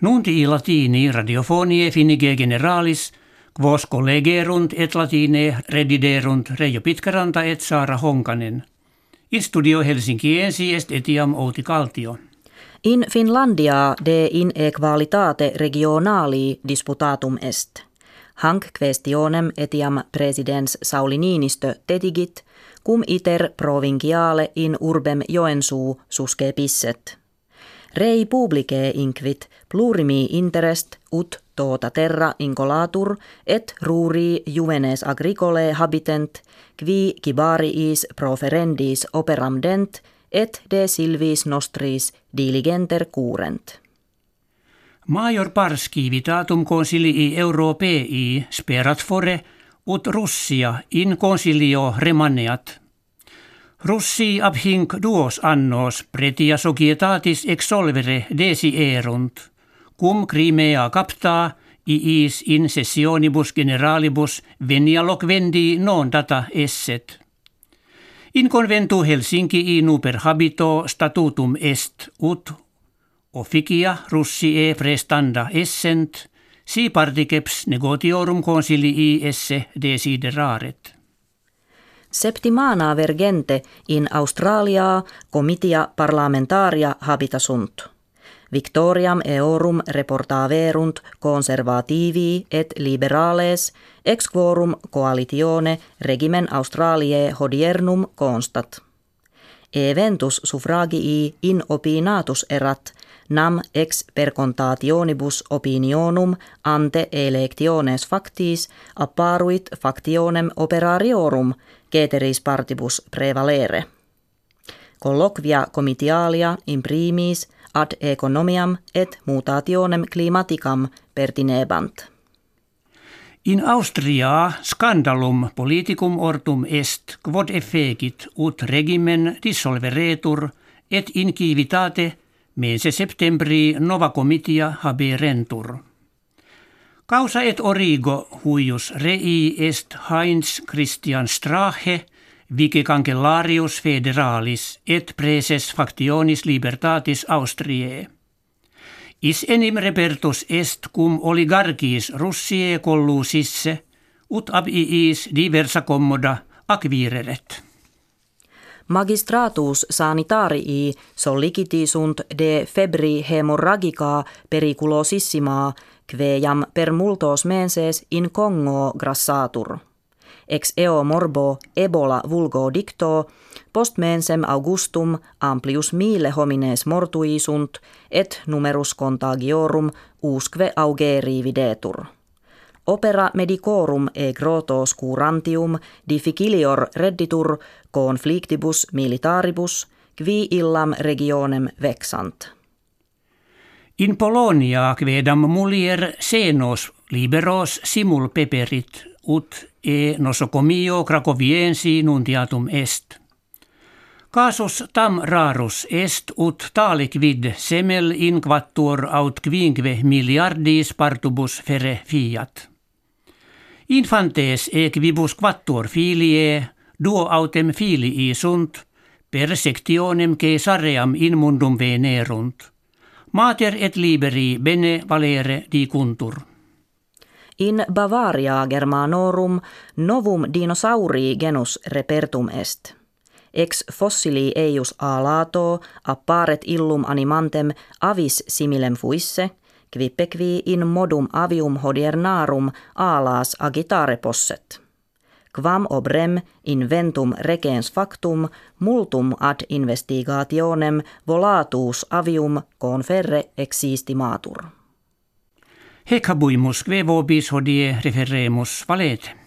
Nunti latini radiofonie finige generalis, quos collegerunt et latine rediderunt Reijo Pitkaranta et Saara Honkanen. In studio Helsinkiensi est etiam Outi Kaltio. In Finlandia de inequalitate regionali disputatum est. Hanc questionem etiam presidens Sauli Niinistö tetigit, cum iter provinciale in urbem Joensuu suske pisset. Rei publice inquit plurimi interest ut tota terra incolatur et ruri juvenes agricole habitent qui kibariis proferendis operam dent et de silvis nostris diligenter curent. Major pars civitatum consilii europei sperat fore ut Russia in consilio remaneat. Russi abhinc duos annos pretia societatis exsolvere desi erunt, cum Crimea captaa iis in sessionibus generalibus venia loquendi non data esset. In conventu Helsinki nuper habito statutum est ut officia Russie prestanda essent, si particeps negotiorum consilii esse desideraret. Septimana vergente in Australia comitia parlamentaria habitasunt. Victoriam eorum reportaverunt conservativi et liberales ex quorum coalitione regimen Australiae hodiernum constat. Eventus suffragii in opinatus erat nam ex percontationibus opinionum ante electiones factis apparuit factionem operariorum ceteris partibus prevalere. Colloquia comitialia imprimis ad economiam et mutationem climaticam pertinebant. In Austria scandalum politicum ortum est quod effegit ut regimen dissolveretur et in civitate mense septembri nova comitia haberentur. Causa et origo huius rei est Heinz Christian Strache, vice cancellarius federalis et preses factionis libertatis Austriae. Is enim repertus est cum oligarchis Russie collusisse, ut ab iis diversa commoda acquireret. Magistratus sanitarii sollicitisunt de febri hemorragica periculosissima quejam per multos menses in Congo grassatur. Ex eo morbo ebola vulgo dicto, post mensem augustum amplius mille homines mortuisunt et numerus contagiorum usque augeri videtur. Opera medicorum e grotos curantium difficilior redditur conflictibus militaribus qui illam regionem vexant. In Polonia quedam mulier senos liberos simul peperit ut e nosocomio cracoviensi nuntiatum est. Casus tam rarus est ut talic vid semel inquattur aut quinque miliardis partubus fere fiat. Infantes equibus quattuor filiae, duo autem filii sunt, per sectionem caesaream in mundum venerunt. Mater et liberi bene valere dicuntur. In Bavaria Germanorum novum dinosaurii genus repertum est. Ex fossili eius alato apparet illum animantem avis similem fuisse – quipequi in modum avium hodiernarum alas agitare posset. Quam obrem inventum regens factum multum ad investigationem volatus avium conferre existimatur. Hec habuimus, kve vobis hodie referemus valete.